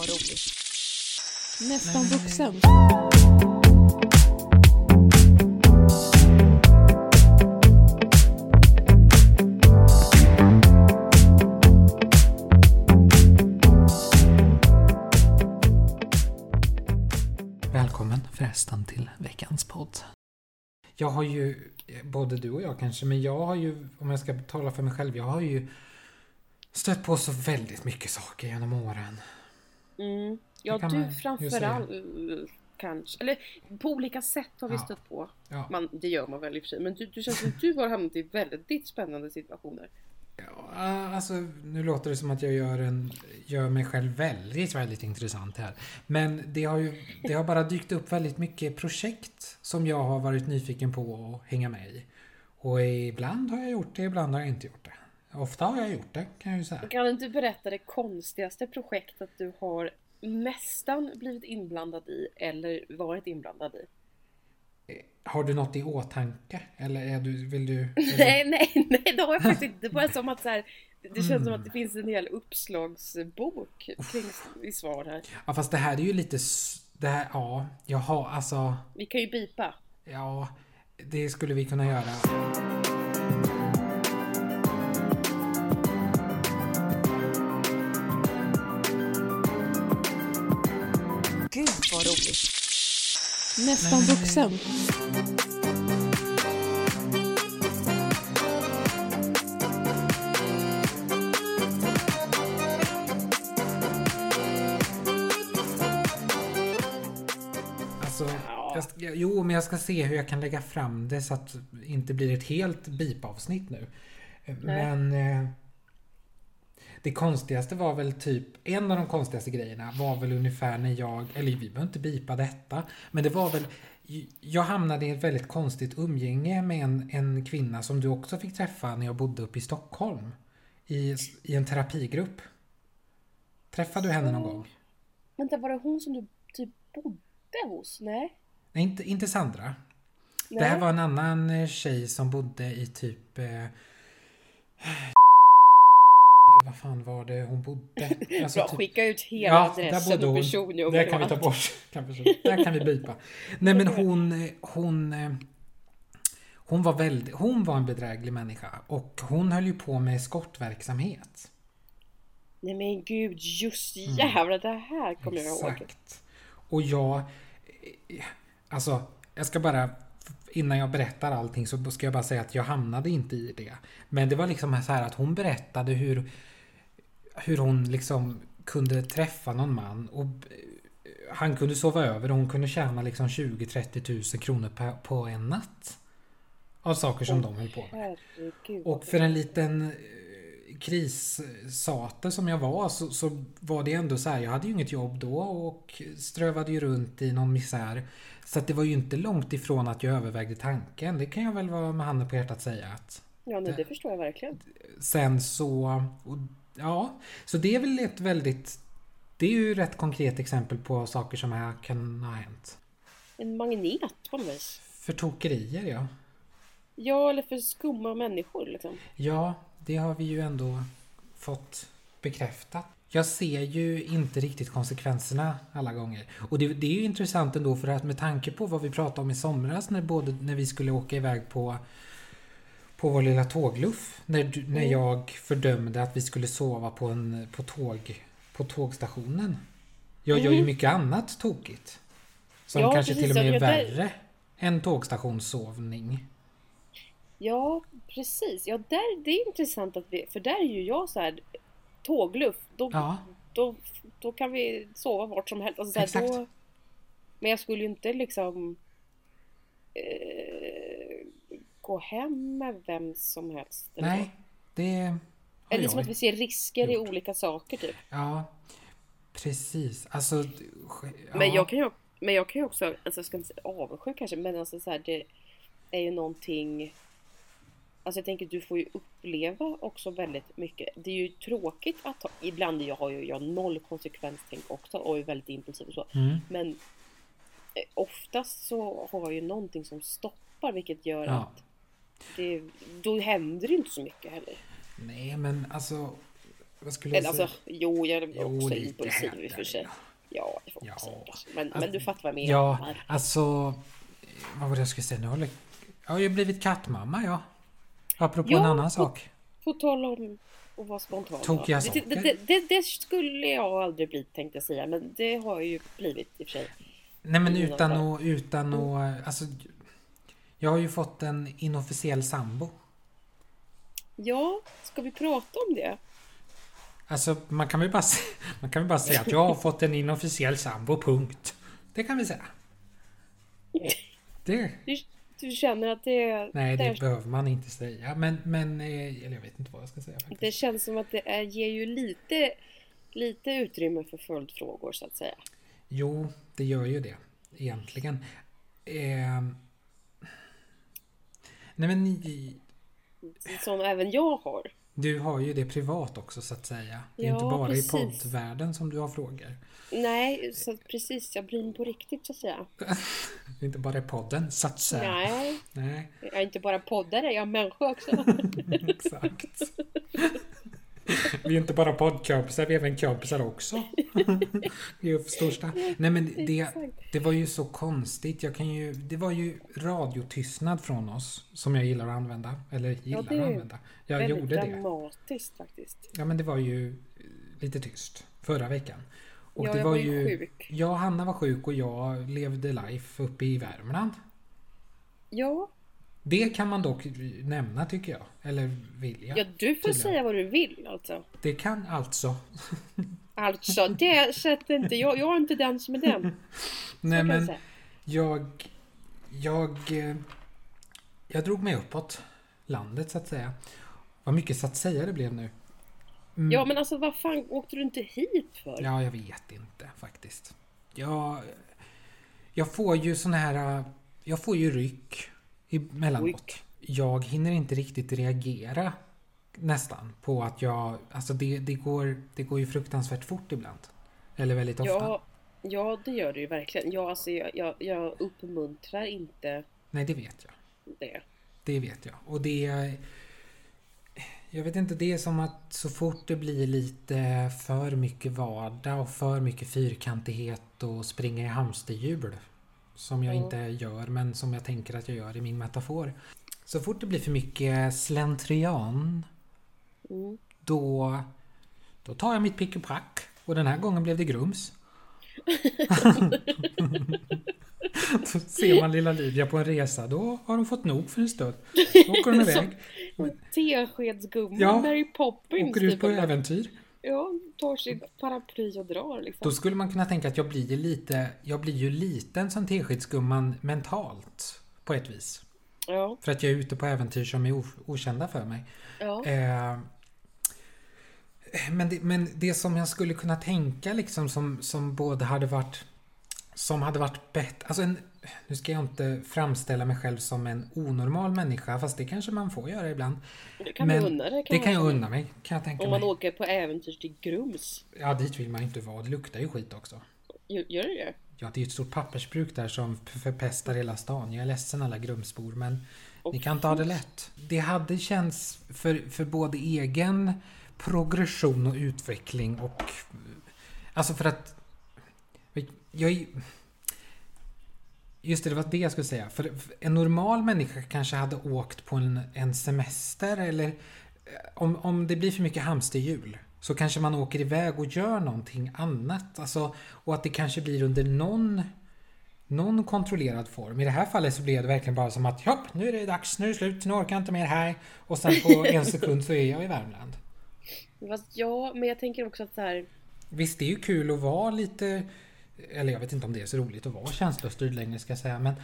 vad roligt. Nästan vuxen. Välkommen förresten till veckans podd. Jag har ju, både du och jag kanske, men jag har ju, om jag ska tala för mig själv, jag har ju stött på så väldigt mycket saker genom åren. Mm. Ja, du man framförallt kanske. Eller på olika sätt har vi Ja. stött på. Ja, Man, det gör man väl i och för sig. Men du, du känns som att du har hamnat i väldigt spännande situationer. ja, alltså nu låter det som att jag gör, en, gör mig själv väldigt, väldigt intressant här. Men det har ju, det har bara dykt upp väldigt mycket projekt som jag har varit nyfiken på att hänga med i. Och ibland har jag gjort det, ibland har jag inte gjort det. Ofta har jag gjort det, kan jag ju säga. Kan du inte berätta det konstigaste projektet du har nästan blivit inblandad i eller varit inblandad i? Har du något i åtanke? Eller är du, vill du... Du Nej, nej, nej, det har jag faktiskt inte. Det var som att så här, det känns Mm. som att det finns en hel uppslagsbok kring i svar här. ja, fast det här är ju lite... Det här, ja, jaha, alltså... Vi kan ju bipa. Ja, det skulle vi kunna göra. Roligt. Nästan vuxen. Alltså, Ja. jag, ska- jo, men jag ska se hur jag kan lägga fram det så att det inte blir ett helt bipavsnitt nu. Men... Eh, det konstigaste var väl typ, en av de konstigaste grejerna var väl ungefär när jag, eller vi behöver inte bipa detta, men det var väl, jag hamnade i ett väldigt konstigt umgänge med en, en kvinna som du också fick träffa när jag bodde uppe i Stockholm. I, I en terapigrupp. Träffade du henne någon gång? Vänta, var det hon som du typ bodde hos? Nej? Nej, inte, inte Sandra. Nej. Det här var en annan eh, tjej som bodde i typ... Eh, vad fan var det hon bodde? Alltså, Bra, typ- skicka ut hela Ja, adressen och personnummer Det kan vi ta bort. Där kan vi bipa. Nej men hon, hon, hon var väldigt, hon var en bedräglig människa och hon höll ju på med eskortverksamhet. Nej men gud, just jävlar, det här kommer jag ihåg. Mm. Exakt. Och jag, eh, alltså jag ska bara Innan jag berättar allting så ska jag bara säga att jag hamnade inte i det. Men det var liksom så här att hon berättade hur Hur hon liksom kunde träffa någon man och han kunde sova över och hon kunde tjäna liksom 20-30 tusen kronor på, på en natt. Av saker som de höll på med. Herregud. Och för en liten krissate som jag var så, så var det ändå så här, jag hade ju inget jobb då och strövade ju runt i någon misär. Så att det var ju inte långt ifrån att jag övervägde tanken. Det kan jag väl vara med handen på hjärtat säga att Ja, nej, det förstår jag verkligen. sen så... Och, ja, så det är väl ett väldigt... Det är ju rätt konkret exempel på saker som här kan ha hänt. En magnet på något vis. För tokerier ja. Ja, eller för skumma människor liksom. Ja, det har vi ju ändå fått bekräftat. Jag ser ju inte riktigt konsekvenserna alla gånger. Och det, det är ju intressant ändå för att med tanke på vad vi pratade om i somras när, både, när vi skulle åka iväg på, på vår lilla tågluff. När, du, när Mm. jag fördömde att vi skulle sova på, en, på, tåg, på tågstationen. Jag gör ju Mm. mycket annat tokigt. Som Ja, kanske precis. till och med är värre än tågstationssovning. Ja, precis. Ja, där, det är intressant att vi, för där är ju jag så här tågluff. Då, Ja, då, då kan vi sova vart som helst. Alltså, så här, Exakt. då, men jag skulle ju inte liksom eh, gå hem med vem som helst. eller nej. Det har Eller som att vi ser risker i gjort. olika saker typ. Ja, precis. Alltså... Ja. Men jag kan ju, men jag kan ju också, alltså jag ska inte säga avundsjuk kanske, men alltså så här, det är ju någonting Alltså jag tänker du får ju uppleva också väldigt mycket. Det är ju tråkigt att ha, ibland jag har ju jag noll konsekvenstänk också och är väldigt impulsiv och så. Mm. Men eh, oftast så har jag ju någonting som stoppar vilket gör Ja. att det, då händer det inte så mycket heller. Nej, men alltså... Vad skulle jag Eller säga? alltså, jo jag är Jo, också impulsiv i och för sig. Ja, det får man Ja. säga. Men, Alltså, men du fattar vad jag menar. Ja, alltså... Vad var det jag skulle säga? Nu. Jag har ju blivit kattmamma, ja. Apropå Ja, en annan och- sak. På tal om att vara spontan. Tokiga saker. det, det, det, det skulle jag aldrig bli tänkte jag säga. Men det har jag ju blivit i och för sig. Nej men Mm, utan att... Utan att alltså, jag har ju fått en inofficiell sambo. Ja, ska vi prata om det? Alltså man kan väl bara, man kan väl bara säga att jag har fått en inofficiell sambo, punkt. Det kan vi säga. Det, Du, känner att det, nej, det det, behöver man inte säga. Men, men eh, eller jag vet inte vad jag ska säga faktiskt. det känns som att det är, ger ju lite, lite utrymme för följdfrågor så att säga. Jo, det gör ju det. Egentligen. Eh, nej men Som även jag har. Du har ju det privat också så att säga. Det är inte Ja, bara precis. i poddvärlden som du har frågor. Nej, så precis, jag blir på riktigt så att säga. Inte bara i podden så att säga. Nej, Nej, jag är inte bara poddare, jag är människa också. exakt. Vi är inte bara poddkompisar, vi är även kompisar också. Vi är största. Nej men det, det var ju så konstigt. Jag kan ju, det var ju radiotystnad från oss som jag gillar att använda. Eller gillar det är att använda. Jag Väldigt gjorde det. dramatiskt faktiskt. Ja men det var ju eh, lite tyst förra veckan. Och ja, det jag var var ju ju... sjuk. Ja, Hanna var sjuk och jag levde life uppe i Värmland. Ja, Det kan man dock nämna tycker jag. Eller vill jag. ja, du får säga vad du vill alltså. Det kan alltså. Alltså, det sätter inte jag. Jag är inte den som är den. Nej jag men säga. jag... Jag... eh, Jag drog mig uppåt landet så att säga. Vad mycket så att säga det blev nu. Mm, Ja, men alltså vad fan åkte du inte hit för? Ja, jag vet inte faktiskt. Jag, jag får ju sån här... Jag får ju ryck emellanåt. Jag hinner inte riktigt reagera nästan på att jag... Alltså det, det, går, det går ju fruktansvärt fort ibland. Eller väldigt ofta. Ja, ja, det gör det ju verkligen. Ja, alltså, jag, jag, jag uppmuntrar inte Nej, det vet jag. det. Det vet jag. Och det... Jag vet inte, det är som att så fort det blir lite för mycket vardag och för mycket fyrkantighet och springa i hamsterhjul. Som jag Ja. inte gör, men som jag tänker att jag gör i min metafor. Så fort det blir för mycket slentrian, Mm. då, då tar jag mitt pick och pack. Och den här gången blev det grums. Då ser man lilla Lydia på en resa, då har hon fått nog för en stund. Då åker hon iväg. Teskedsgumman, Ja, Mary Poppins. Åker ut typ, på eller- äventyr. Ja, tar sitt paraply och drar liksom. Då skulle man kunna tänka att jag blir ju lite, jag blir ju liten som Teskedsgumman mentalt. På ett vis. Ja, För att jag är ute på äventyr som är okända för mig. ja. Eh, men, det, men det som jag skulle kunna tänka liksom som, som både hade varit som hade varit bättre. Alltså en, nu ska jag inte framställa mig själv som en onormal människa fast det kanske man får göra ibland. Det kan men unna dig Det kan jag unna mig. Kan jag tänka Om man mig. åker på äventyr till Grums. Ja dit vill man inte vara. Det luktar ju skit också. Gör det det? Ja, det är ju ett stort pappersbruk där som förpestar hela stan. Jag är ledsen alla Grumsbor, men Åh, ni kan inte ha det lätt. Det hade känts för, för både egen progression och utveckling och... Alltså för att... Jag är, Just det, det var det jag skulle säga. För en normal människa kanske hade åkt på en, en semester eller eh, om, om det blir för mycket hamsterhjul så kanske man åker iväg och gör någonting annat. Alltså, och att det kanske blir under någon, någon kontrollerad form. I det här fallet så blev det verkligen bara som att hopp, nu är det dags, nu är det slut, nu orkar jag inte mer här. Och sen på en sekund så är jag i Värmland. Fast ja, men jag tänker också att så här. Visst, det är ju kul att vara lite... Eller jag vet inte om det är så roligt att vara känslostyrd längre ska jag säga. Men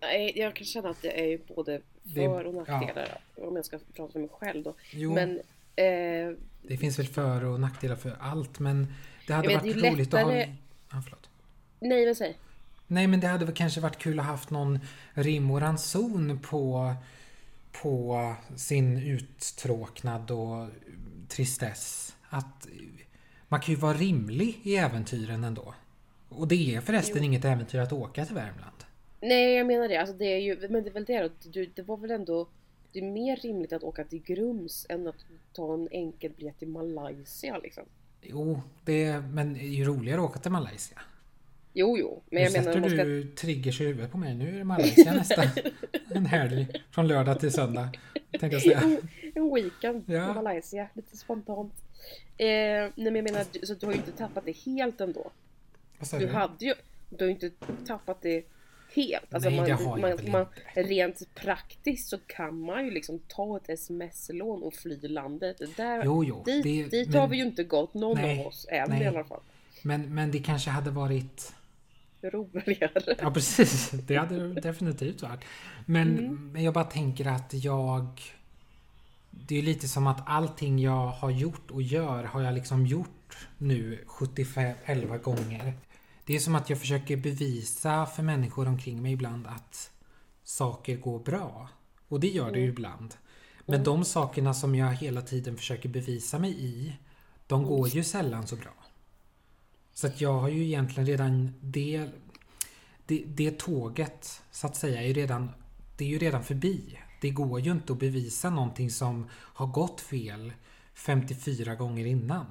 Nej, jag kan känna att det är både för och nackdelar. Om jag ska prata för mig själv då. jo, Men eh, det finns väl för och nackdelar för allt. Men det hade vet, varit det roligt att ha... lättare- Ja, förlåt. nej, men säg. Nej, men det hade väl kanske varit kul att haft någon rim och ranson på, på sin uttråknad och tristess. Att man kan ju vara rimlig i äventyren ändå. Och det är förresten Jo. inget äventyr att åka till Värmland. Nej, jag menar det. Alltså, det är ju, men det är väl det att du, det var väl ändå det är mer rimligt att åka till Grums än att ta en enkel biljett till Malaysia liksom. Jo, det, men det är ju roligare att åka till Malaysia. Jo, jo, men nu jag menar sätter man ska... du triggers i huvudet på mig. Nu är det Malaysia nästa. En helg från lördag till söndag. Tänkte jag säga. En, en weekend Ja. i Malaysia, lite spontant. Eh, nej men jag menar, du- så du har ju inte tappat det helt ändå. Sa Du hade ju, du har ju inte tappat det helt. Alltså Nej, man, det har jag man, väl man. Rent praktiskt så kan man ju liksom ta ett sms-lån och fly landet. Där, Jo, jo, dit det- dit men- har vi ju inte gått, någon Nej, av oss än nej. i alla fall. Men, men det kanske hade varit... Roligare. Ja precis, det hade det definitivt varit. Men, Mm. men jag bara tänker att jag... Det är lite som att allting jag har gjort och gör har jag liksom gjort nu 75, 11 gånger. Det är som att jag försöker bevisa för människor omkring mig ibland att saker går bra. Och det gör det ju ibland. Men de sakerna som jag hela tiden försöker bevisa mig i, de går ju sällan så bra. Så att jag har ju egentligen redan det, det, det tåget så att säga är ju redan, det är ju redan förbi. Det går ju inte att bevisa någonting som har gått fel 54 gånger innan.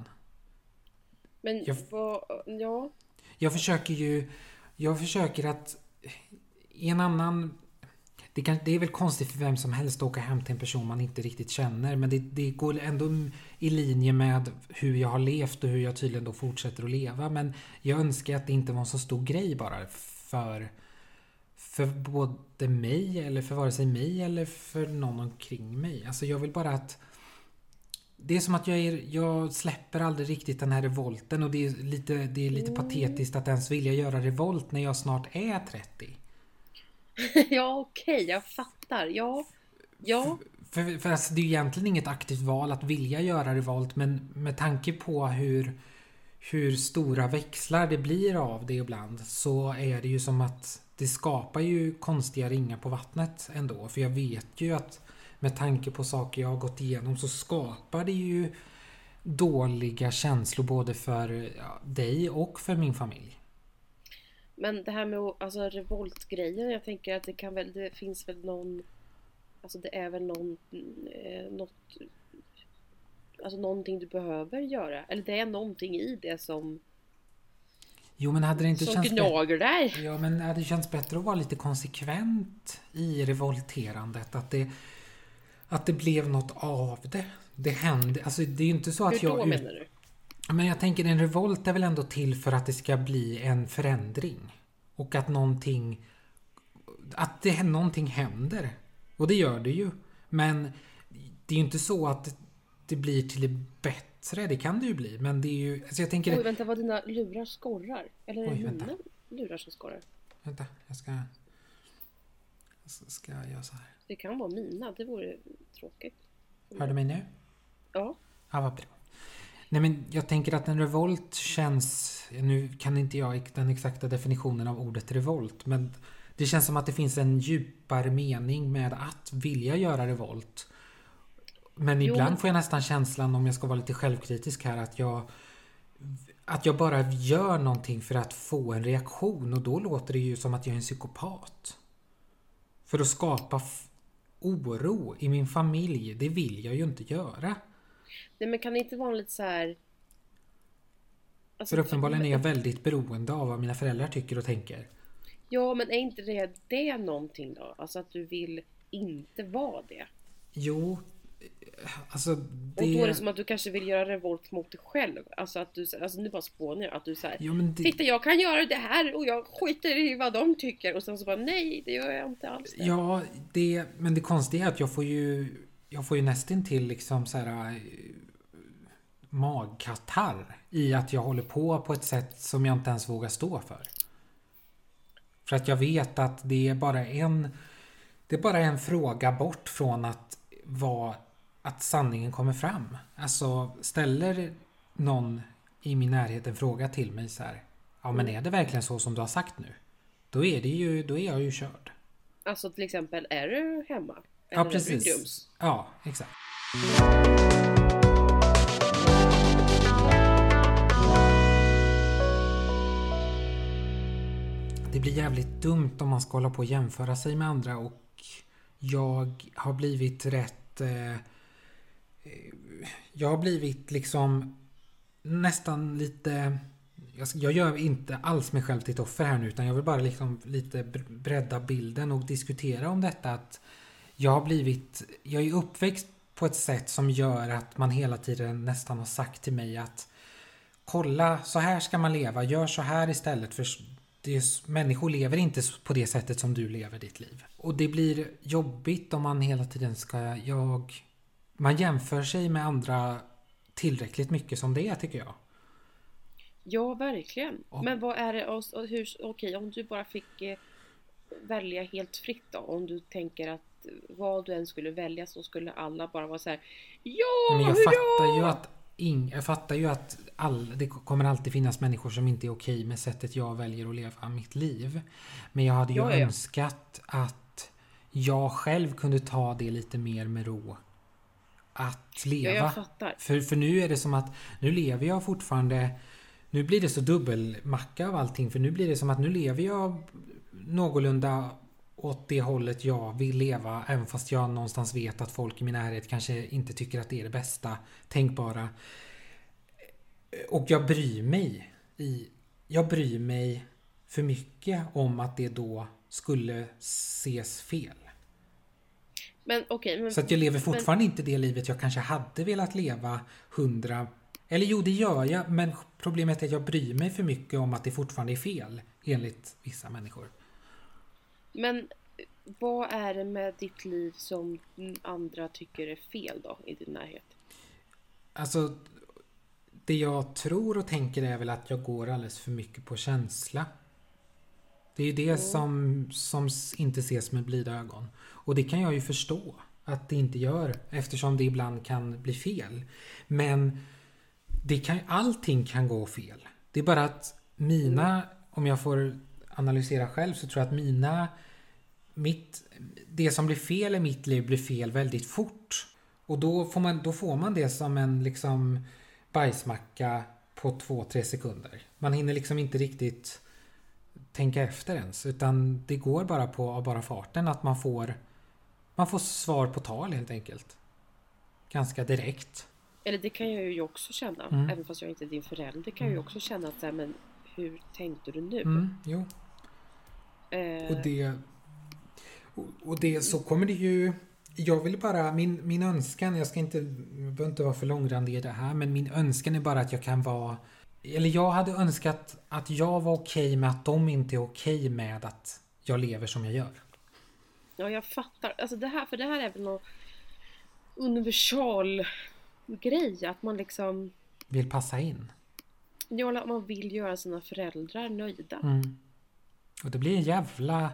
Men Jag- vad, ja. Jag försöker ju, jag försöker att i en annan det, kan, det är väl konstigt för vem som helst att åka hem till en person man inte riktigt känner men det, det går ändå i linje med hur jag har levt och hur jag tydligen då fortsätter att leva. Men jag önskar att det inte var en så stor grej bara för, för både mig eller för vare sig mig eller för någon omkring mig. Alltså jag vill bara att det är som att jag, är, jag släpper aldrig riktigt den här revolten och det är lite, det är lite patetiskt att ens vilja göra revolt när jag snart är 30. ja okej, jag fattar. Ja. Ja. För, för alltså, det är ju egentligen inget aktivt val att vilja göra revolt men med tanke på hur, hur stora växlar det blir av det ibland så är det ju som att det skapar ju konstiga ringar på vattnet ändå. För jag vet ju att med tanke på saker jag har gått igenom så skapar det ju dåliga känslor både för ja, dig och för min familj. Men det här med alltså, revoltgrejen, jag tänker att det kan väl, det finns väl någon, alltså det är väl någon, eh, något, alltså någonting du behöver göra. Eller det är någonting i det som, Jo men hade det inte som gnager. Ja, men det hade känts bättre att vara lite konsekvent i revolterandet. Att det, att det blev något av det. Det hände. Alltså det är ju inte så att Hur då jag... menar du? Men jag tänker en revolt är väl ändå till för att det ska bli en förändring. Och att någonting... Att det, någonting händer. Och det gör det ju. Men det är ju inte så att det blir till det bättre. Det kan det ju bli. Men det är ju... Alltså jag tänker... Oj, vänta, vad dina lurar skorrar? Eller är det Oj, vänta. mina lurar som skorrar? Vänta, jag ska... jag ska- Ska jag göra så här. Det kan vara mina, det vore tråkigt. Hör du mig nu? Ja. Ja, vad bra. Nej, men jag tänker att en revolt känns... Nu kan inte jag den exakta definitionen av ordet revolt, men det känns som att det finns en djupare mening med att vilja göra revolt. Men Jo, ibland får jag nästan känslan, om jag ska vara lite självkritisk här, att jag att jag bara gör någonting för att få en reaktion och då låter det ju som att jag är en psykopat. För att skapa oro i min familj, det vill jag ju inte göra. Nej men kan det inte vara lite så här... Alltså, För uppenbarligen är jag väldigt beroende av vad mina föräldrar tycker och tänker. Ja men är inte det, det någonting då? Alltså att du vill inte vara det? Jo, alltså Och då är det det... som att du kanske vill göra revolt mot dig själv. Alltså att du, alltså nu bara spånar jag. Att du säger Jo, men det... Titta jag kan göra det här och jag skiter i vad de tycker. Och sen så bara nej det gör jag inte alls. Det. Ja, det... Men det konstiga är att jag får ju... Jag får ju nästintill liksom så här... eh, magkatarr i att jag håller på på ett sätt som jag inte ens vågar stå för. För att jag vet att det är bara en... Det är bara en fråga bort från att vara... Att sanningen kommer fram. Alltså ställer någon i min närhet en fråga till mig så här. Ja men är det verkligen så som du har sagt nu? Då är det ju... Då är jag ju körd. Alltså till exempel är du hemma? Ja Eller du precis. Ja exakt. Det blir jävligt dumt om man ska hålla på och jämföra sig med andra och jag har blivit rätt... Eh, jag har blivit liksom nästan lite... Jag, gör inte alls mig själv till ett offer här nu utan jag vill bara liksom lite bredda bilden och diskutera om detta att jag har blivit... Jag är uppväxt på ett sätt som gör att man hela tiden nästan har sagt till mig att kolla, så här ska man leva, gör så här istället för det, människor lever inte på det sättet som du lever ditt liv. Och det blir jobbigt om man hela tiden ska, jag... Man jämför sig med andra tillräckligt mycket som det är tycker jag. Ja, verkligen. Och, Men vad är det, och hur, okej om du bara fick eh, välja helt fritt då, om du tänker att vad du än skulle välja så skulle alla bara vara så här. Ja, Men jag hurra! fattar ju att ing, jag fattar ju att all, det kommer alltid finnas människor som inte är okej med sättet jag väljer att leva mitt liv. Men jag hade ju ja, ja. önskat att jag själv kunde ta det lite mer med ro. Att leva. Ja, jag fattar. För, för nu är det som att nu lever jag fortfarande nu blir det så dubbelmacka av allting för nu blir det som att nu lever jag någorlunda åt det hållet jag vill leva även fast jag någonstans vet att folk i min närhet kanske inte tycker att det är det bästa tänkbara. Och jag bryr mig i... Jag bryr mig för mycket om att det då skulle ses fel. Men. Okay, så att jag lever fortfarande men... inte det livet jag kanske hade velat leva hundra... Eller jo, det gör jag, men problemet är att jag bryr mig för mycket om att det fortfarande är fel enligt vissa människor. Men vad är det med ditt liv som andra tycker är fel då i din närhet? Alltså, det jag tror och tänker är väl att jag går alldeles för mycket på känsla. Det är ju det mm. som, som inte ses med blida ögon. Och det kan jag ju förstå att det inte gör eftersom det ibland kan bli fel. Men det kan, allting kan gå fel. Det är bara att mina, om jag får analysera själv så tror jag att mina mitt, det som blir fel i mitt liv blir fel väldigt fort. Och då får man, då får man det som en liksom bajsmacka på två, tre sekunder. Man hinner liksom inte riktigt tänka efter ens. Utan det går bara på av bara farten att man får man får svar på tal helt enkelt. Ganska direkt. Eller det kan jag ju också känna. Mm. Även fast jag inte är din förälder kan jag ju mm. också känna att så här, men hur tänkte du nu? Mm, jo. Eh, och det, och det så kommer det ju... Jag vill bara, min, min önskan, jag ska inte, jag behöver inte vara för långrandig i det här, men min önskan är bara att jag kan vara... Eller jag hade önskat att jag var okej okay med att de inte är okej okay med att jag lever som jag gör. Ja, jag fattar. Alltså det här, för det här är väl någon universal grej, att man liksom... Vill passa in. Ja, att man vill göra sina föräldrar nöjda. Mm. Och det blir en jävla...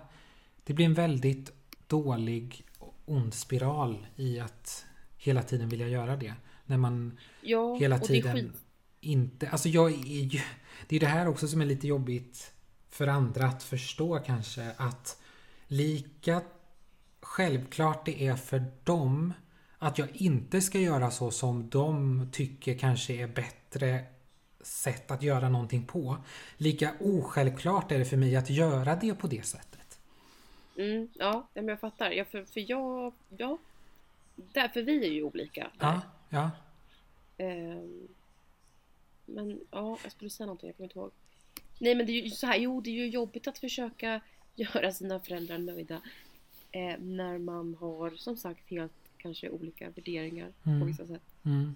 Det blir en väldigt dålig ond spiral i att hela tiden vilja göra det. När man ja, hela tiden inte... Alltså jag är ju... Det är det här också som är lite jobbigt för andra att förstå kanske att lika självklart det är för dem att jag inte ska göra så som de tycker kanske är bättre sätt att göra någonting på. Lika osjälvklart är det för mig att göra det på det sättet. Mm, ja, men jag fattar. Ja, för, för jag... Ja. Därför vi är ju olika. Där. Ja, ja. Um, men ja, jag skulle säga någonting, jag kommer inte ihåg. Nej men det är ju så här, jo det är ju jobbigt att försöka göra sina föräldrar nöjda. Eh, när man har som sagt helt kanske olika värderingar mm. på vissa sätt. Mm.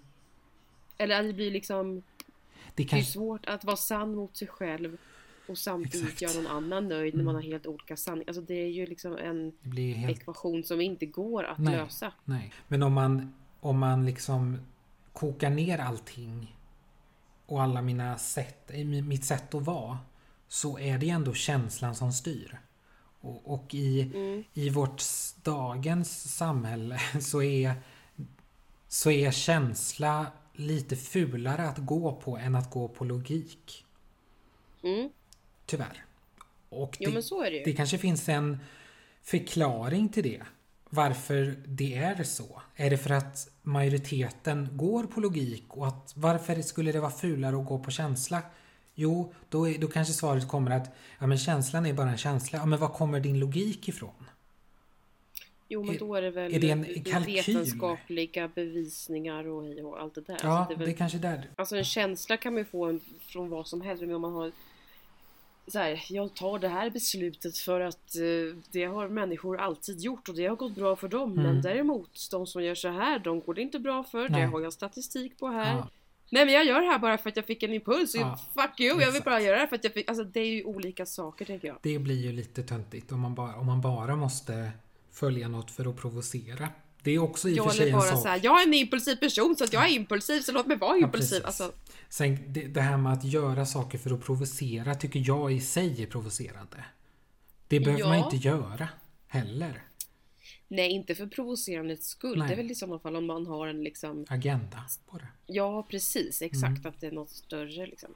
Eller att det blir liksom... Det, kanske... det är svårt att vara sann mot sig själv och samtidigt göra någon annan nöjd när man har mm. helt olika sanningar. Alltså det är ju liksom en helt... ekvation som inte går att nej, lösa. Nej. Men om man, om man liksom kokar ner allting och alla mina sätt, mitt sätt att vara så är det ändå känslan som styr. Och, och i, mm. i vårt dagens samhälle så är, så är känsla lite fulare att gå på än att gå på logik. Mm. Tyvärr. Och det, jo, det. Det kanske finns en förklaring till det. Varför det är så. Är det för att majoriteten går på logik och att varför skulle det vara fulare att gå på känsla? Jo, då, är, då kanske svaret kommer att ja, men känslan är bara en känsla. Ja, men var kommer din logik ifrån? Jo men då är det väl är det en det kalkyl? vetenskapliga bevisningar och, och allt det där. Ja, det är det väl, är kanske där. alltså en känsla kan man ju få en, från vad som helst. Men om man har så här, jag tar det här beslutet för att eh, det har människor alltid gjort och det har gått bra för dem. Mm. Men däremot de som gör så här, de går det inte bra för. Nej. Det har jag statistik på här. Ja. Nej men jag gör det här bara för att jag fick en impuls. Ja, Fuck you, jag vill exakt. bara göra det här för att jag fick... Alltså det är ju olika saker tänker jag. Det blir ju lite töntigt om man bara, om man bara måste följa något för att provocera. Det är också i och för sig en bara sak. så här, jag är en impulsiv person så att jag är impulsiv så låt mig vara Ja, impulsiv. precis. alltså, Sen det, det här med att göra saker för att provocera tycker jag i sig är provocerande. Det behöver Ja. man inte göra heller. Nej, inte för provocerandets skull. Nej. Det är väl i sådana fall om man har en liksom... Agenda på det. Ja, precis. Exakt. Mm. Att det är något större liksom.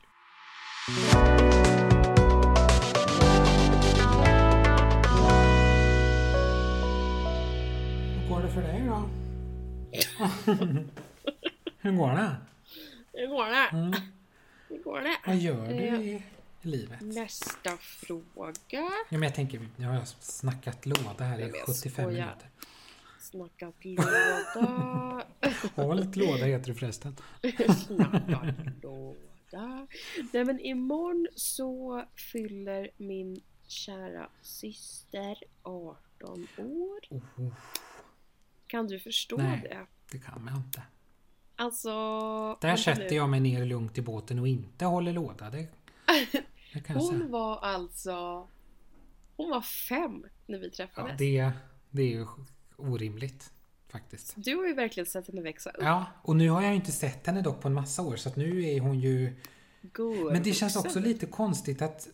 Hur går det för dig då? Hur går det? Hur går det? Mm. Hur går det? Vad gör du Eh, i, i livet? Nästa fråga. Ja, men jag tänker, nu har jag snackat låda här i men jag 75 skojar. minuter. Snackat låda. Halt låda heter det förresten. Snackat låda. Nej men imorgon så fyller min kära syster 18 år. Oh, Kan du förstå Nej. det? det kan man inte. Alltså... Där sätter nu. jag mig ner lugnt i båten och inte håller låda. Det, jag Hon var alltså... Hon var fem när vi Ja, träffades. det, det är ju orimligt faktiskt. Du har ju verkligen sett henne växa upp. Ja, och nu har jag ju inte sett henne dock på en massa år så att nu är hon ju... God Men det känns också lite konstigt att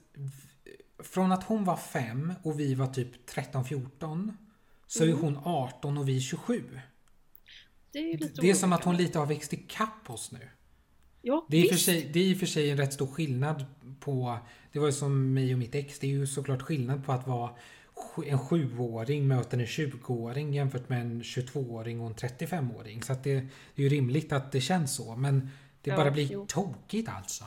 från att hon var fem och vi var typ 13-14 så är Mm. hon 18 och vi 27. Det är, lite Det är som att hon lite har växt ikapp oss nu. Ja, Det är, för sig, det är i och för sig en rätt stor skillnad på... Det var ju som mig och mitt ex. Det är ju såklart skillnad på att vara en sjuåring möter en 20-åring jämfört med en 22-åring och en 35-åring. Så att det, det är ju rimligt att det känns så. Men det Ja, bara blir jo. tokigt alltså.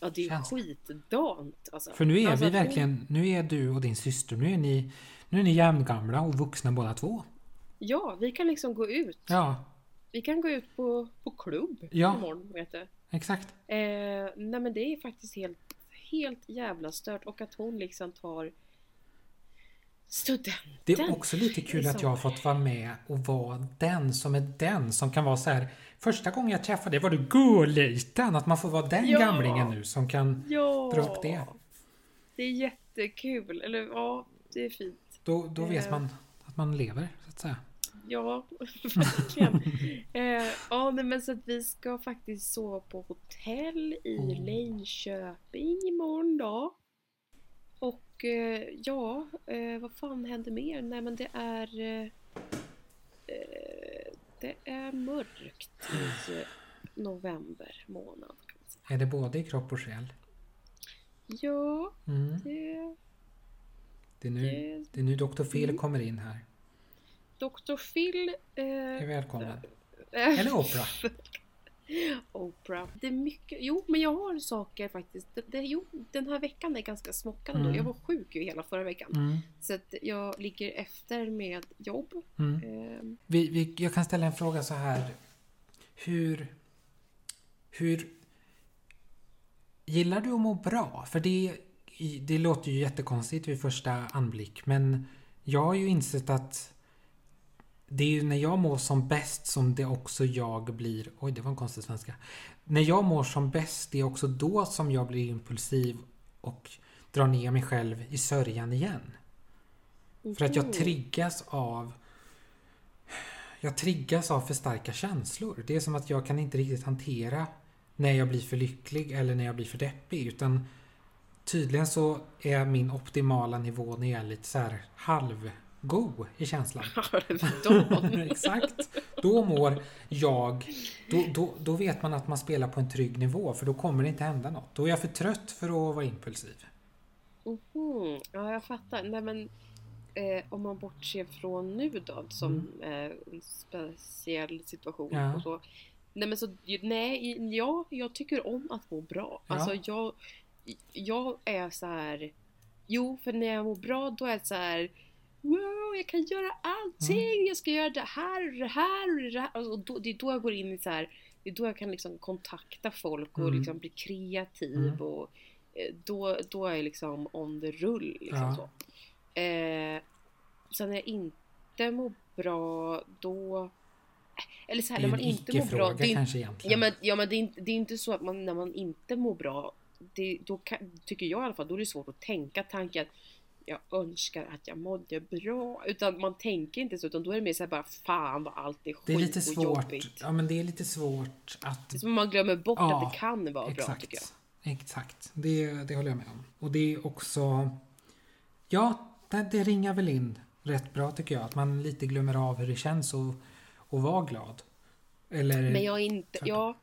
Ja, det är Känns skitdant. Alltså. För nu är alltså, vi verkligen... Nu är du och din syster, nu är ni, nu är ni jämngamla och vuxna båda två. Ja, vi kan liksom gå ut. Ja, Vi kan gå ut på, på klubb Ja. imorgon, vet du. exakt. Eh, nej men det är faktiskt helt, helt jävla stört och att hon liksom tar studenten. Det är också lite kul i att jag har fått vara med och vara den som är den som kan vara så här. Första gången jag träffade dig var du gulliten. Att man får vara den Ja. gamlingen nu som kan Ja! dra upp det. Det är jättekul. Eller ja, det är fint. Då, då vet Eh. man att man lever, så att säga. Ja, verkligen. eh, ja, men så att vi ska faktiskt sova på hotell i Oh. Linköping imorgon då. Och eh, ja, eh, vad fan händer mer? Nej men det är... Eh, eh, det är mörkt i november månad. Är det både i kropp och själ? Ja, Mm. det... Det, är nu, det det är nu Dr. Phil Mm. kommer in här. Dr. Phil... Är Eh, välkommen. eh, Eller Oprah. Oprah. Det är mycket, jo men jag har saker faktiskt. Det, det, jo, den här veckan är ganska smockande Mm. Jag var sjuk ju hela förra veckan. Mm. Så att jag ligger efter med jobb. Mm. Ehm, Vi, vi, jag kan ställa en fråga så här. Hur... Hur... Gillar du att må bra? För det, det låter ju jättekonstigt vid första anblick. Men jag har ju insett att det är ju när jag mår som bäst som det också jag blir... Oj, det var en konstig svenska. När jag mår som bäst, det är också då som jag blir impulsiv och drar ner mig själv i sörjan igen. För att jag triggas av jag triggas av för starka känslor. Det är som att jag kan inte riktigt hantera när jag blir för lycklig eller när jag blir för deppig. Utan tydligen så är min optimala nivå när jag är lite så här halvgo i känslan. Exakt. Då mår jag... Då, då, då vet man att man spelar på en trygg nivå för då kommer det inte hända något. Då är jag för trött för att vara impulsiv. Mhm. Ja, jag fattar. Nej, men, eh, om man bortser från nu då, som eh, en speciell situation Mm. Ja. och så. Nej, men så, nej, ja, jag tycker om att må bra. Ja. Alltså, jag, jag är så här. Jo, för när jag mår bra då är det så här. Wow, jag kan göra allting, mm. jag ska göra det här och det här och det här. Och då, det är då jag går in i så här, det är då jag kan liksom kontakta folk och mm. liksom bli kreativ mm. och eh, då, då är jag liksom on the rull. Liksom ja. så. Eh, sen när jag inte mår bra, då eller så här, när man inte mår bra. Det är, kanske egentligen. Ja men, ja, men det, är inte, det är inte så att man när man inte mår bra. Det, då kan, tycker jag i alla fall, då är det svårt att tänka tanken jag önskar att jag mådde bra. Utan man tänker inte så utan då är det mer såhär bara fan vad allt är skit Det är lite svårt. Jobbigt. Ja men det är lite svårt att... Det är som man glömmer bort ja, att det kan vara exakt, bra tycker jag. Exakt. Det, det håller jag med om. Och det är också... Ja, det, det ringar väl in rätt bra tycker jag. Att man lite glömmer av hur det känns och, och vara glad. Eller... Men jag är inte... Ja,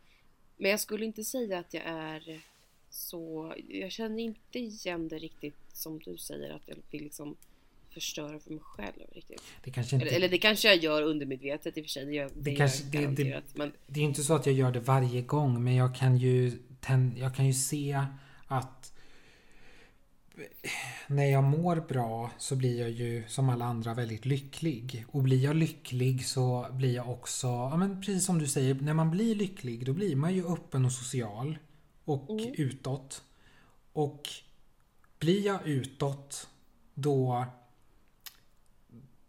men jag skulle inte säga att jag är så... Jag känner inte igen det riktigt som du säger att jag vill liksom förstöra för mig själv riktigt. Det kanske inte... eller, eller det kanske jag gör undermedvetet i och för sig. Det, gör, det, det, kanske, det, det, men... det är inte så att jag gör det varje gång men jag kan ju, jag kan ju se att när jag mår bra så blir jag ju som alla andra väldigt lycklig. Och blir jag lycklig så blir jag också, ja men precis som du säger, när man blir lycklig då blir man ju öppen och social. Och mm. utåt. Och blir jag utåt då,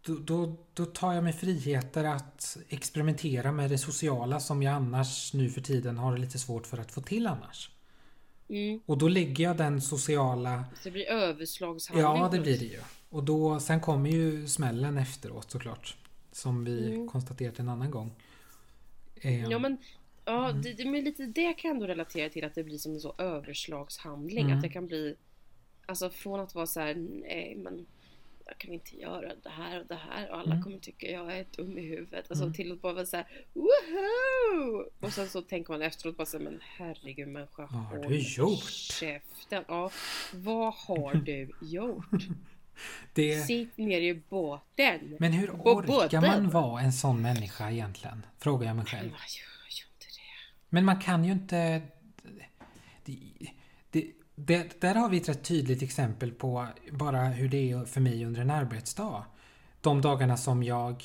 då, då, då tar jag mig friheter att experimentera med det sociala som jag annars nu för tiden har lite svårt för att få till annars. Mm. Och då lägger jag den sociala... Så det blir överslagshandling? Ja, det blir det ju. Och då, sen kommer ju smällen efteråt såklart. Som vi mm. konstaterat en annan gång. Ja men Ja, mm. det, det, men lite det kan jag ändå relatera till att det blir som en så överslagshandling. Mm. Att det kan bli Alltså från att vara så här, nej men jag kan inte göra det här och det här och alla mm. kommer tycka jag är dum i huvudet. Alltså mm. till att bara vara såhär woho! Och sen så tänker man efteråt bara så men herregud människa Vad har du gjort? Käften. Ja, vad har du gjort? Det... Sitt ner i båten. Men hur orkar båten? man vara en sån människa egentligen? Frågar jag mig själv. Men man kan ju inte... Det, det, det, där har vi ett rätt tydligt exempel på bara hur det är för mig under en arbetsdag. De dagarna som jag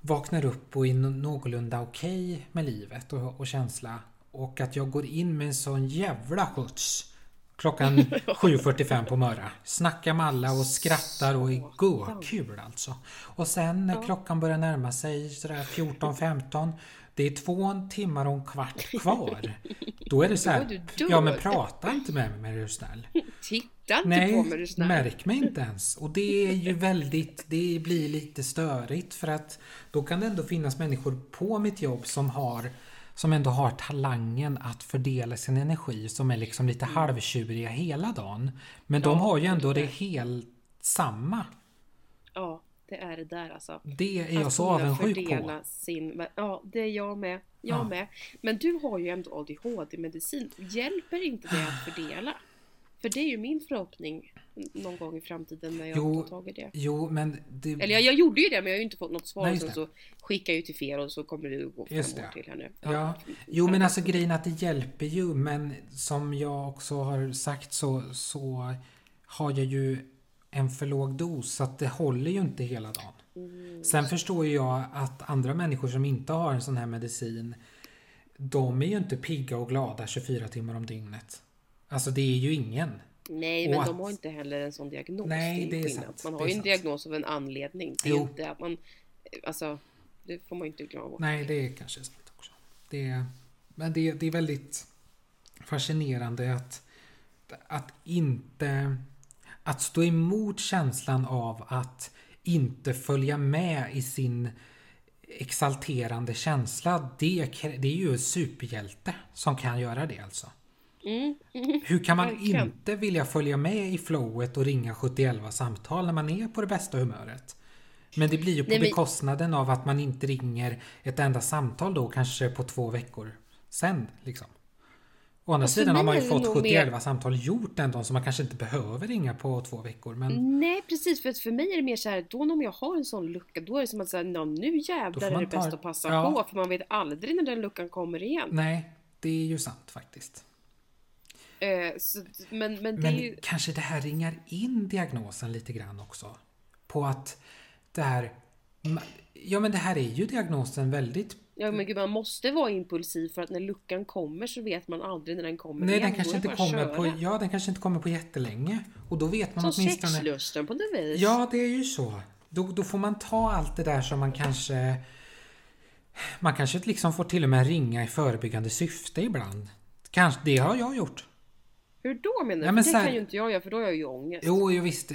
vaknar upp och är någorlunda okej okay med livet och, och känsla. Och att jag går in med en sån jävla skjuts klockan 7.45 på morgonen. Snackar med alla och skrattar och är kul alltså. Och sen när klockan börjar närma sig sådär 14.15 det är två timmar och en kvart kvar. Då är det så här, ja men prata inte med mig är du snäll. Titta inte Nej, på mig är du snäll. märk mig inte ens. Och det är ju väldigt, det blir lite störigt för att då kan det ändå finnas människor på mitt jobb som har som ändå har talangen att fördela sin energi som är liksom lite mm. halvtjuriga hela dagen. Men ja, de har ju ändå det helt samma. Ja. Det är det där alltså. Det är jag så avundsjuk på. Sin, ja, det är jag med. Jag ja. med. Men du har ju ändå ADHD-medicin. Hjälper inte det att fördela? För det är ju min förhoppning någon gång i framtiden när jag jo, tar tag i det. Jo, men det... Eller jag, jag gjorde ju det men jag har ju inte fått något svar. Nej, sen så skickar jag ju till fel och så kommer det gå fem år till här nu. Ja. ja. Jo men alltså grejen att det hjälper ju men som jag också har sagt så, så har jag ju en för låg dos så att det håller ju inte hela dagen. Mm. Sen förstår jag att andra människor som inte har en sån här medicin de är ju inte pigga och glada 24 timmar om dygnet. Alltså det är ju ingen. Nej, men att... de har inte heller en sån diagnos. Nej, det är sant. Man har ju en diagnos av en anledning. Det är jo. inte att man... Alltså, det får man ju inte glömma bort. Nej, det är kanske sant också. Det är, men det, det är väldigt fascinerande att, att inte att stå emot känslan av att inte följa med i sin exalterande känsla. Det, det är ju en superhjälte som kan göra det alltså. Mm. Mm. Hur kan man inte vilja följa med i flowet och ringa 71 samtal när man är på det bästa humöret? Men det blir ju på Nej, bekostnaden av att man inte ringer ett enda samtal då kanske på två veckor sen liksom. Å andra sidan har man ju fått 71 mer... samtal gjort ändå som man kanske inte behöver ringa på två veckor. Men... Nej precis, för för mig är det mer så här, då om jag har en sån lucka, då är det som att säga, nu jävlar är det ta... bäst att passa ja. på, för man vet aldrig när den luckan kommer igen. Nej, det är ju sant faktiskt. Eh, så, men men, men ju... kanske det här ringar in diagnosen lite grann också? på att det här... Ja men det här är ju diagnosen väldigt Ja men gud man måste vara impulsiv för att när luckan kommer så vet man aldrig när den kommer Nej, igen. den kanske, inte kommer på, köra. ja, den kanske inte kommer på jättelänge. Och då vet man Som åtminstone... sexlusten på något vis. Ja, det är ju så. Då, då får man ta allt det där som man kanske... Man kanske liksom får till och med ringa i förebyggande syfte ibland. Kanske, det har jag gjort. Hur då menar du? Ja, men så det här- kan ju inte jag göra för då har jag ju ångest. Jo, jag visste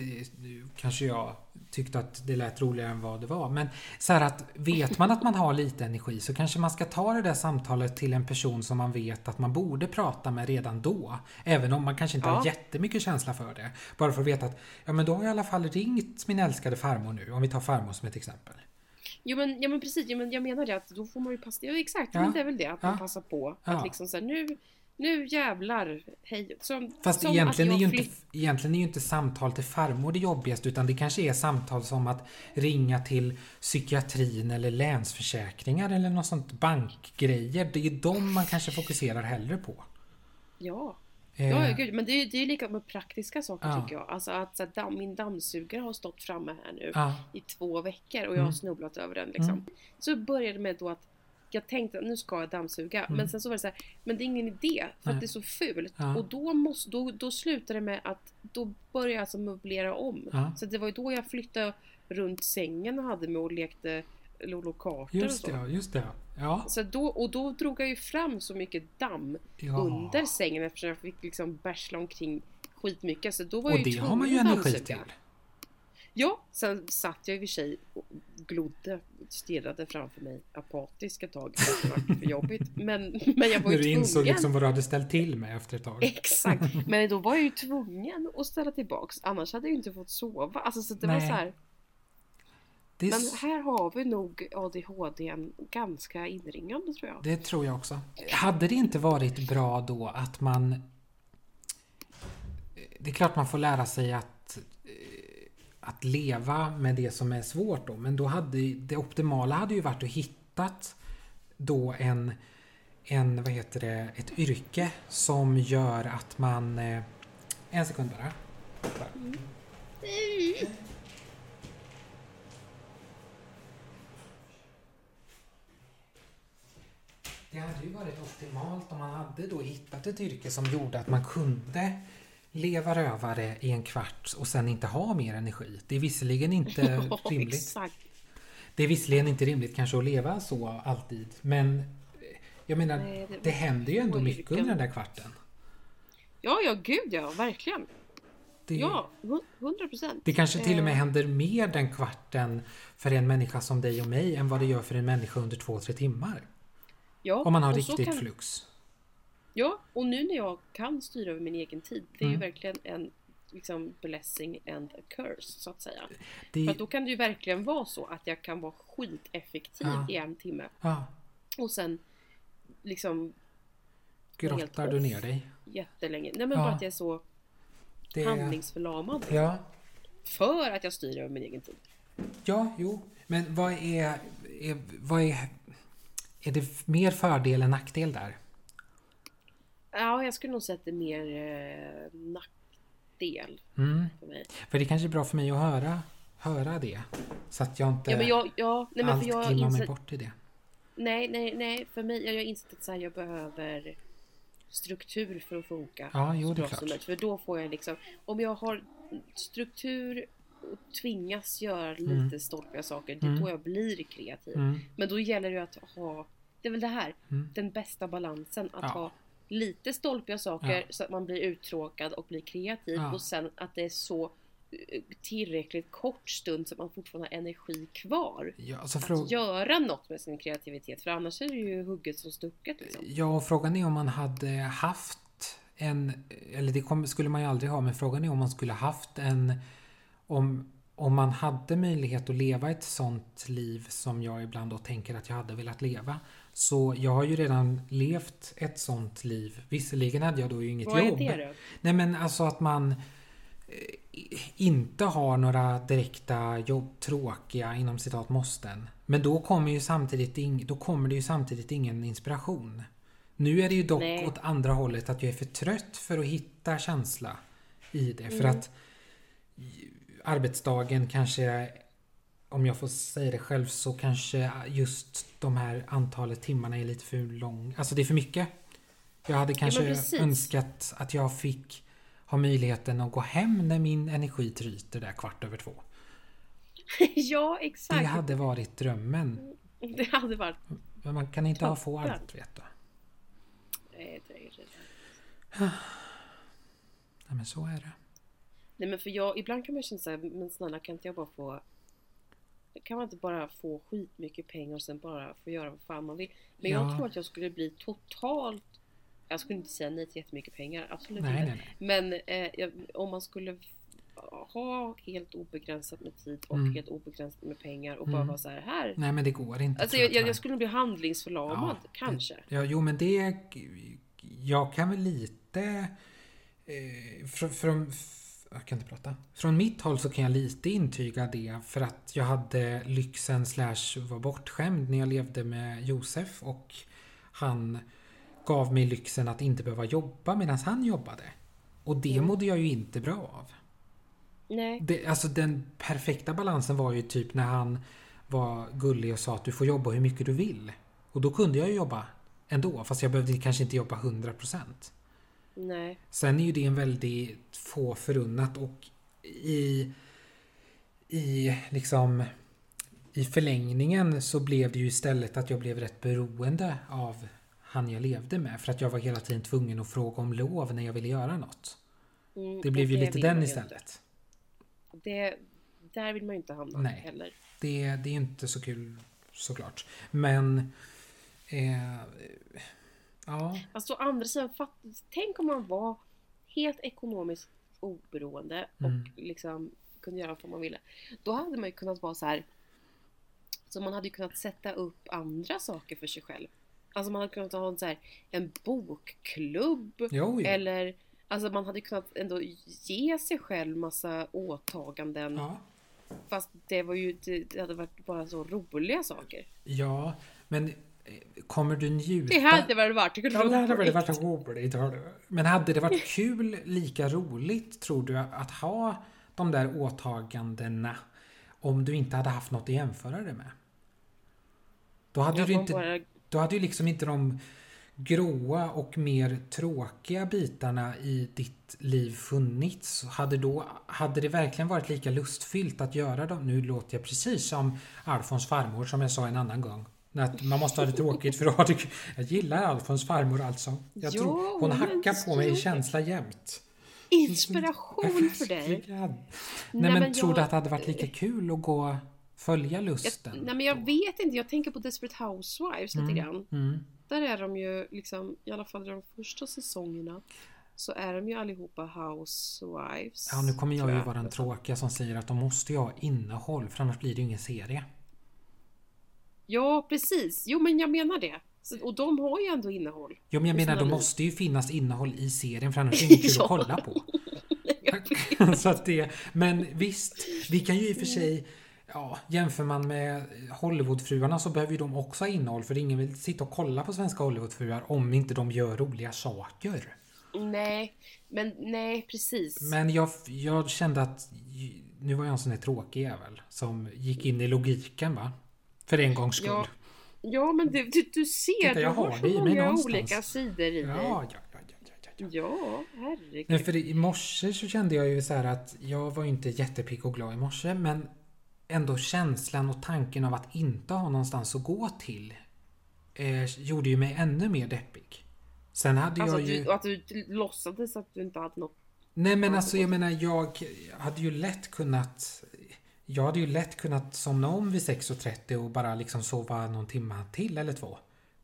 kanske jag tyckte att det lät roligare än vad det var. Men så här att vet man att man har lite energi så kanske man ska ta det där samtalet till en person som man vet att man borde prata med redan då. Även om man kanske inte har Ja. jättemycket känsla för det. Bara för att veta att ja, men då har jag i alla fall ringt min älskade farmor nu. Om vi tar farmor som ett exempel. Jo men, ja, men precis, ja, men jag menar det att då får man ju passa, ja exakt, Ja. men det är väl det att man passar på. Att liksom såhär nu, nu jävlar, hej. Som, Fast som egentligen är, att ju inte, egentligen är ju inte samtal till farmor det jobbigaste utan det kanske är samtal som att ringa till psykiatrin eller länsförsäkringar eller något sånt bankgrejer. Det är ju de man kanske fokuserar hellre på. Ja. Eh, Ja, gud, men det är ju lika med praktiska saker Ja. tycker jag. Alltså att så damm, min dammsugare har stått framme här nu ja, i två veckor och jag Mm. har snubblat över den liksom. Mm. Så började det med då att jag tänkte att nu ska jag dammsuga. Mm. Men sen så var det så här, men det är ingen idé för Nej. att det är så fult. Ja. Och då, måste, då, då slutade det med att då började jag alltså möblera om. Ja. Så det var ju då jag flyttade runt sängen och hade mig och lekte Lolo Carter och just så. det. Just det. Ja, Så då, och då drog jag ju fram så mycket damm ja. under sängen eftersom jag fick liksom bärsla omkring skitmycket. Så då var Och jag ju det har man ju energi till. Ja, sen satt jag i och för sig och glodde, stirrade framför mig apatiskt ett tag. Det var för jobbigt. Men, men jag var När ju du insåg tvungen. liksom vad du hade ställt till med efter ett tag. Exakt, men då var jag ju tvungen att ställa tillbaks. Annars hade jag ju inte fått sova. Alltså så det var Nej. så här. Det, Men här har vi nog ADHD ganska inringande tror jag. det tror jag också. Hade det inte varit bra då att man... Det är klart man får lära sig att, att leva med det som är svårt då. Men då hade det optimala hade ju varit att hittat då en, en vad heter det, ett yrke som gör att man... Eh, en sekund bara. Det hade ju varit optimalt om man hade då hittat ett yrke som gjorde att man kunde leva rövare i en kvart och sen inte ha mer energi. Det är visserligen inte rimligt. Det är visserligen inte rimligt kanske att leva så alltid. Men eh, jag menar, Nej, det- det händer ju ändå mycket under den där kvarten. Ja, ja, gud ja, verkligen. Det, Ja, hu- hundra procent. det kanske till och med Eh. händer mer den kvarten för en människa som dig och mig än vad det gör för en människa under två, tre timmar. Ja, Om man har riktigt kan- flux. Ja, och nu när jag kan styra över min egen tid, det är ju Mm. verkligen en liksom blessing and a curse så att säga. Det, För att då kan det ju verkligen vara så att jag kan vara skiteffektiv Ja. i en timme ja, och sen liksom grottar du ner dig. jättelänge. Nej men Ja. bara att jag är så Det, handlingsförlamad. ja, För att jag styr över min egen tid. ja, jo. Men vad är, är, vad är... Är det mer fördel än nackdel där? Ja, jag skulle nog säga att det är mer eh, nackdel Mm. för mig. För det kanske är bra för mig att höra, höra det. Så att jag inte Ja men jag, ja, nej men allt för jag glimmar mig inser, bort i det. nej, nej, nej, för mig, jag har insett att så här, jag behöver struktur för att funka. Ja, jo, det är klart. För då får jag liksom, om jag har struktur och tvingas göra Mm. lite stolpiga saker, det är Mm. då jag blir kreativ. Mm. Men då gäller det att ha, det är väl det här, Mm. den bästa balansen. Att Ja. ha lite stolpiga saker Ja. så att man blir uttråkad och blir kreativ Ja. och sen att det är så eh, tillräckligt kort stund så att man fortfarande har energi kvar. Ja, alltså Att göra något med sin kreativitet för annars är det ju hugget som stucket. Liksom. ja, och frågan är om man hade haft en... Eller det kom, skulle man ju aldrig ha, men frågan är om man skulle haft en... Om, om man hade möjlighet att leva ett sånt liv som jag ibland då tänker att jag hade velat leva. Så jag har ju redan levt ett sånt liv. Visserligen hade jag då ju inget Vad jobb. är det då? Nej men alltså att man eh, inte har några direkta jobb, tråkiga inom citat måsten. Men då kommer ju samtidigt, ing, då kommer det ju samtidigt ingen inspiration. Nu är det ju dock Nej. åt andra hållet att jag är för trött för att hitta känsla i det. För Mm. att arbetsdagen kanske, om jag får säga det själv, så kanske just de här antalet timmarna är lite för lång. Alltså det är för mycket. Jag hade kanske precis. önskat att jag fick ha möjligheten att gå hem när min energi tryter där kvart över två. ja, Det exakt. hade varit drömmen. Det hade varit... Men man kan inte ha få allt vet du. Nej, det är det. Nej men så är det. Nej men för jag, ibland kan man känna såhär, men snälla kan inte jag bara få kan man inte bara få skitmycket pengar och sen bara få göra vad fan man vill? Men Ja. jag tror att jag skulle bli totalt Jag skulle inte säga nej till jättemycket pengar, absolut Nej, inte. nej, nej. Men eh, jag, om man skulle ha helt obegränsat med tid och Mm. helt obegränsat med pengar och bara Mm. vara så här, här. Nej men det går inte. Alltså jag, jag, jag skulle bli handlingsförlamad, Ja, kanske. Ja, jo men det... Jag kan väl lite... Eh, från, från, jag kan inte prata. Från mitt håll så kan jag lite intyga det för att jag hade lyxen slash var bortskämd när jag levde med Josef och han gav mig lyxen att inte behöva jobba medan han jobbade. Och det Mm. mådde jag ju inte bra av. Nej. Det, alltså den perfekta balansen var ju typ när han var gullig och sa att du får jobba hur mycket du vill. Och då kunde jag ju jobba ändå fast jag behövde kanske inte jobba 100%. Nej. Sen är ju det en väldigt få förunnat och i, i liksom i förlängningen så blev det ju istället att jag blev rätt beroende av han jag levde med för att jag var hela tiden tvungen att fråga om lov när jag ville göra något. Mm, Det blev ju lite den istället. Det, där vill man ju inte hamna Nej. heller. Det, det är inte så kul såklart. Men... Eh, ja. Fast å andra sidan, fatt, tänk om man var helt ekonomiskt oberoende och Mm. liksom kunde göra vad man ville. Då hade man ju kunnat vara så här. Så man hade ju kunnat sätta upp andra saker för sig själv. Alltså man hade kunnat ha en, så här, en bokklubb. Jo, jo. Eller alltså man hade kunnat ändå ge sig själv massa åtaganden. Ja. Fast det var ju, det, hade varit bara så roliga saker. ja, men kommer du njuta... Det hade väl varit Ja, det hade väl roligt. varit roligt. Men hade det varit kul, lika roligt, tror du, att ha de där åtagandena om du inte hade haft något att jämföra det med? Då hade, Jag du inte, bara då hade ju liksom inte de gråa och mer tråkiga bitarna i ditt liv funnits. Hade, då, hade det verkligen varit lika lustfyllt att göra dem? Nu låter jag precis som Alfons farmor som jag sa en annan gång. Att man måste ha det tråkigt för att ha det. Jag gillar Alfons farmor alltså. Jag Ja, tror hon hackar på mig i känsla jämt. inspiration för dig. Nej, Nej, men, men tror du jag- att det hade varit lika kul att gå följa lusten? Jag, nej men jag vet inte, jag tänker på Desperate Housewives lite grann. Mm. Där är de ju liksom, i alla fall i de första säsongerna, så är de ju allihopa housewives. Ja, nu kommer jag ju vara den tråkiga som säger att de måste ju ha innehåll för annars blir det ju ingen serie. Ja, precis. Jo, men jag menar det. Så, och de har ju ändå innehåll. Jo men jag menar, liv. måste ju finnas innehåll i serien för annars är det inget kul att kolla på. Så att det, men visst, vi kan ju i och för sig Ja, jämför man med Hollywoodfruarna så behöver ju de också ha innehåll för ingen vill sitta och kolla på svenska Hollywoodfruar om inte de gör roliga saker. nej, men nej, precis. Men jag, jag kände att nu var jag en sån här tråkig jävel som gick in i logiken va? För en gångs skull. Ja, Ja, men du, du, du ser, Titta, du jag har har så många olika sidor i ja, dig. ja, ja, ja, ja, ja. Ja, herregud. Nej, för i morse så kände jag ju så här att jag var inte jättepigg och glad i morse men ändå känslan och tanken av att inte ha någonstans att gå till eh, gjorde ju mig ännu mer deppig. Sen hade Alltså jag ju... du, att du låtsades att du inte hade något. Nej men alltså jag menar jag hade ju lätt kunnat Jag hade ju lätt kunnat somna om vid 6.30 och bara liksom sova någon timma till eller två.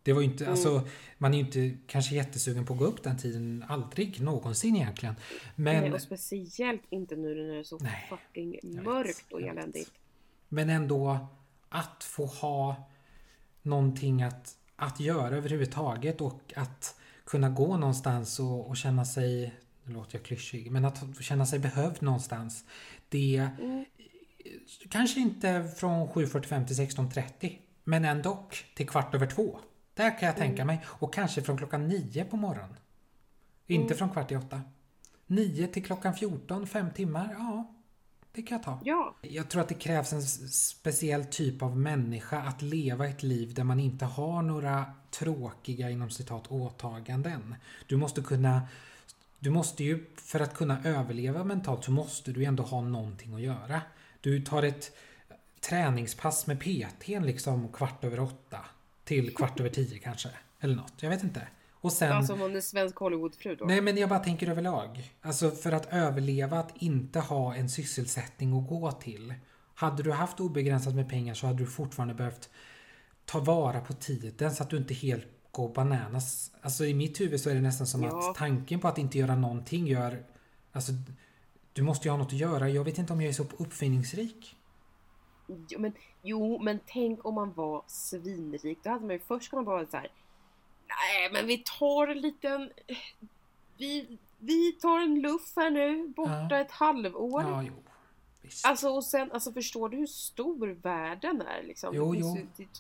Det var ju inte, alltså man är ju inte kanske jättesugen på att gå upp den tiden, aldrig någonsin egentligen. Nej, Men, och speciellt inte nu när det är så Nej, fucking vet, mörkt och eländigt. men ändå att få ha någonting att, att göra överhuvudtaget och att kunna gå någonstans och, och känna sig, nu låter jag klyschig, men att känna sig behövd någonstans. Det Mm. Kanske inte från 7.45 till 16.30 men ändå till kvart över två. Där kan jag tänka mig. Och kanske från klockan nio på morgonen. Inte från kvart i åtta. Nio till klockan 14, fem timmar, ja. Det kan jag ta. Ja. Jag tror att det krävs en speciell typ av människa att leva ett liv där man inte har några tråkiga inom citat åtaganden. Du måste kunna du måste ju, för att kunna överleva mentalt så måste du ändå ha någonting att göra. Du tar ett träningspass med PT liksom kvart över åtta till kvart över tio kanske. Eller något, jag vet inte. Och sen... Alltså om hon är svensk Hollywoodfru då. Nej men jag bara tänker överlag. Alltså för att överleva att inte ha en sysselsättning att gå till. Hade du haft obegränsat med pengar så hade du fortfarande behövt ta vara på tiden så att du inte helt går bananas. Alltså i mitt huvud så är det nästan som Ja. att tanken på att inte göra någonting gör... Alltså du måste ju ha något att göra. Jag vet inte om jag är så uppfinningsrik. Jo men, jo, men tänk om man var svinrik. Då hade man ju först kunnat vara så här. Nej, men vi tar en liten... Vi, vi tar en luff här nu, borta Ja. ett halvår. Ja, jo. Visst. Alltså och sen, alltså förstår du hur stor världen är liksom? Jo, det, jo.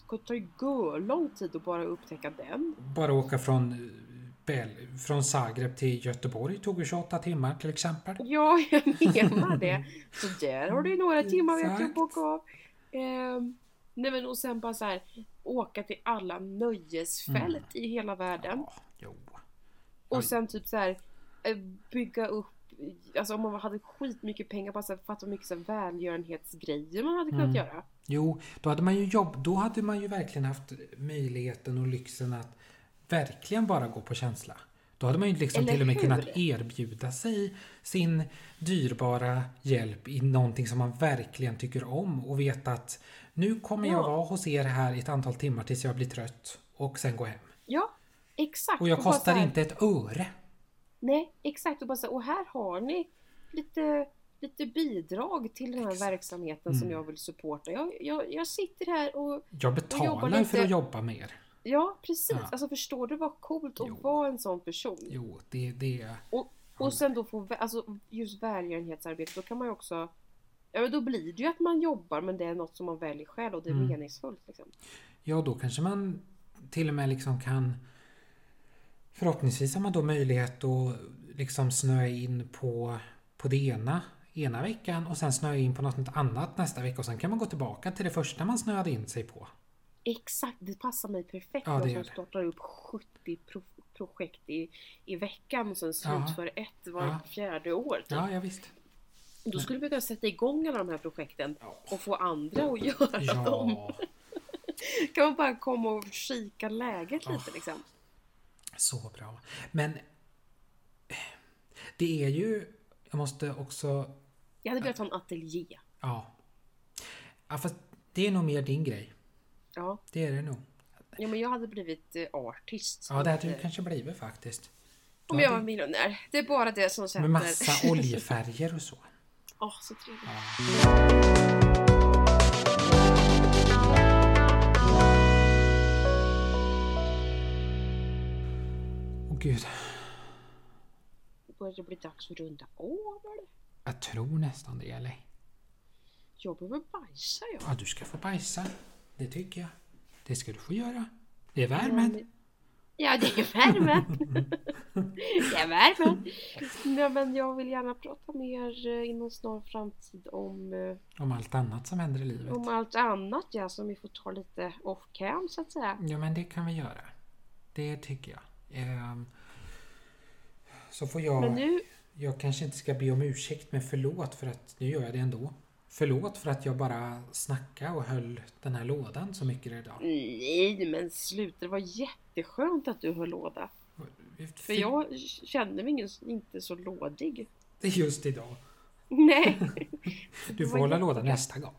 det tar ju lång tid att bara upptäcka den. Bara åka från, Bel- från Zagreb till Göteborg tog ju 28 timmar till exempel. Ja, jag menar det. Så där har du ju några timmar vet Exakt. boka av. Ehm, nej men och sen bara så här åka till alla nöjesfält i hela världen. Mm. Ja. Och sen typ så här eh, bygga upp Alltså om man hade skitmycket pengar bara så här, fatta hur mycket så här, välgörenhetsgrejer man hade kunnat Mm. göra. Jo, då hade man ju jobb, då hade man ju verkligen haft möjligheten och lyxen att verkligen bara gå på känsla. Då hade man ju liksom Eller till och med hur? kunnat erbjuda sig sin dyrbara hjälp i någonting som man verkligen tycker om och veta att nu kommer jag Ja. vara hos er här i ett antal timmar tills jag blir trött och sen gå hem. Ja, exakt. Och jag kostar här- inte ett öre. Nej, exakt. Och, bara så, och här har ni lite, lite bidrag till den här verksamheten som Mm. jag vill supporta. Jag, jag, jag sitter här och Jag betalar lite- för att jobba mer. Ja, precis. Ja. Alltså förstår du vad coolt att vara en sån person? Jo, det, det... Och, och sen då få, alltså just välgörenhetsarbete, då kan man ju också Ja men då blir det ju att man jobbar men det är något som man väljer själv och det är Mm. meningsfullt. Liksom. Ja, då kanske man till och med liksom kan... Förhoppningsvis har man då möjlighet att liksom snöa in på, på det ena ena veckan och sen snöa in på något annat nästa vecka och sen kan man gå tillbaka till det första man snöade in sig på. Exakt, det passar mig perfekt. Ja, det jag som startar upp 70 pro projekt i, i veckan och sen Ja. slutför ett var Ja. fjärde år. Typ. Ja, ja visst. Då skulle vi kunna sätta igång alla de här projekten Ja. och få andra att göra dem. Ja, Kan man bara komma och kika läget Ja. lite liksom. så bra. Men det är ju... Jag måste också... Jag hade velat ha en ateljé. Ja. ja fast det är nog mer din grej. Ja. Det är det nog. ja, men jag hade blivit eh, artist. Ja, det hade Inte- du kanske blivit faktiskt. Om Du jag var miljonär. Det är bara det som sätter... Med massa oljefärger och så. Åh, så trevligt. Ja. Åh gud, Börjar det bli dags att runda av eller? jag tror nästan det eller? Jag behöver bajsa jag. Ja, du ska få bajsa. Det tycker jag. Det ska du få göra. Det är värmen. Ja, det är värmen. det är värmen. Nej, men jag vill gärna prata mer eh, inom snar framtid om, eh, Om allt annat som händer i livet. om allt annat ja, som vi får ta lite off cam så att säga. Ja, men det kan vi göra. Det tycker jag. Ehm, så får jag... Men nu, Jag kanske inte ska be om ursäkt, men förlåt för att nu gör jag det ändå. Förlåt för att jag bara snackade och höll den här lådan så mycket idag. nej men sluta, det var jätteskönt att du höll låda. För jag kände mig inte så lådig. Det är just idag. Nej. Du får hålla låda nästa gång.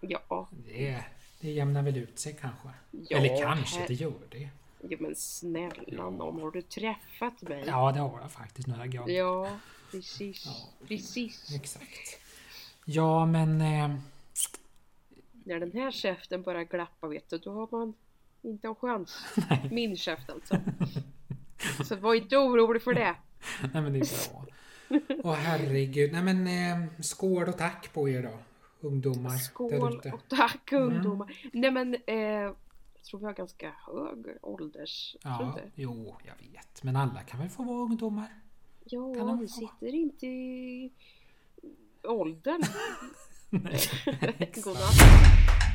Ja, Det, det jämnar väl ut sig kanske. Ja, Eller kanske, här- det gör det. ja men snälla nån, har du träffat mig? Ja, det har jag faktiskt några gånger. Ja, precis. Ja. Precis. Exakt. Ja, men... Eh, När den här käften börjar glappa vet du, då har man inte en chans. Min käft alltså. Så var inte orolig för det. nej, men det är bra. Åh herregud. Nej, men eh, skål och tack på er då. Ungdomar Skål och tack ungdomar. Nej men, eh, jag tror vi har ganska hög ålders... Ja, jo, jag vet. Men alla kan väl få vara ungdomar? Ja, vi sitter inte i... åldern. Nej. Godnatt.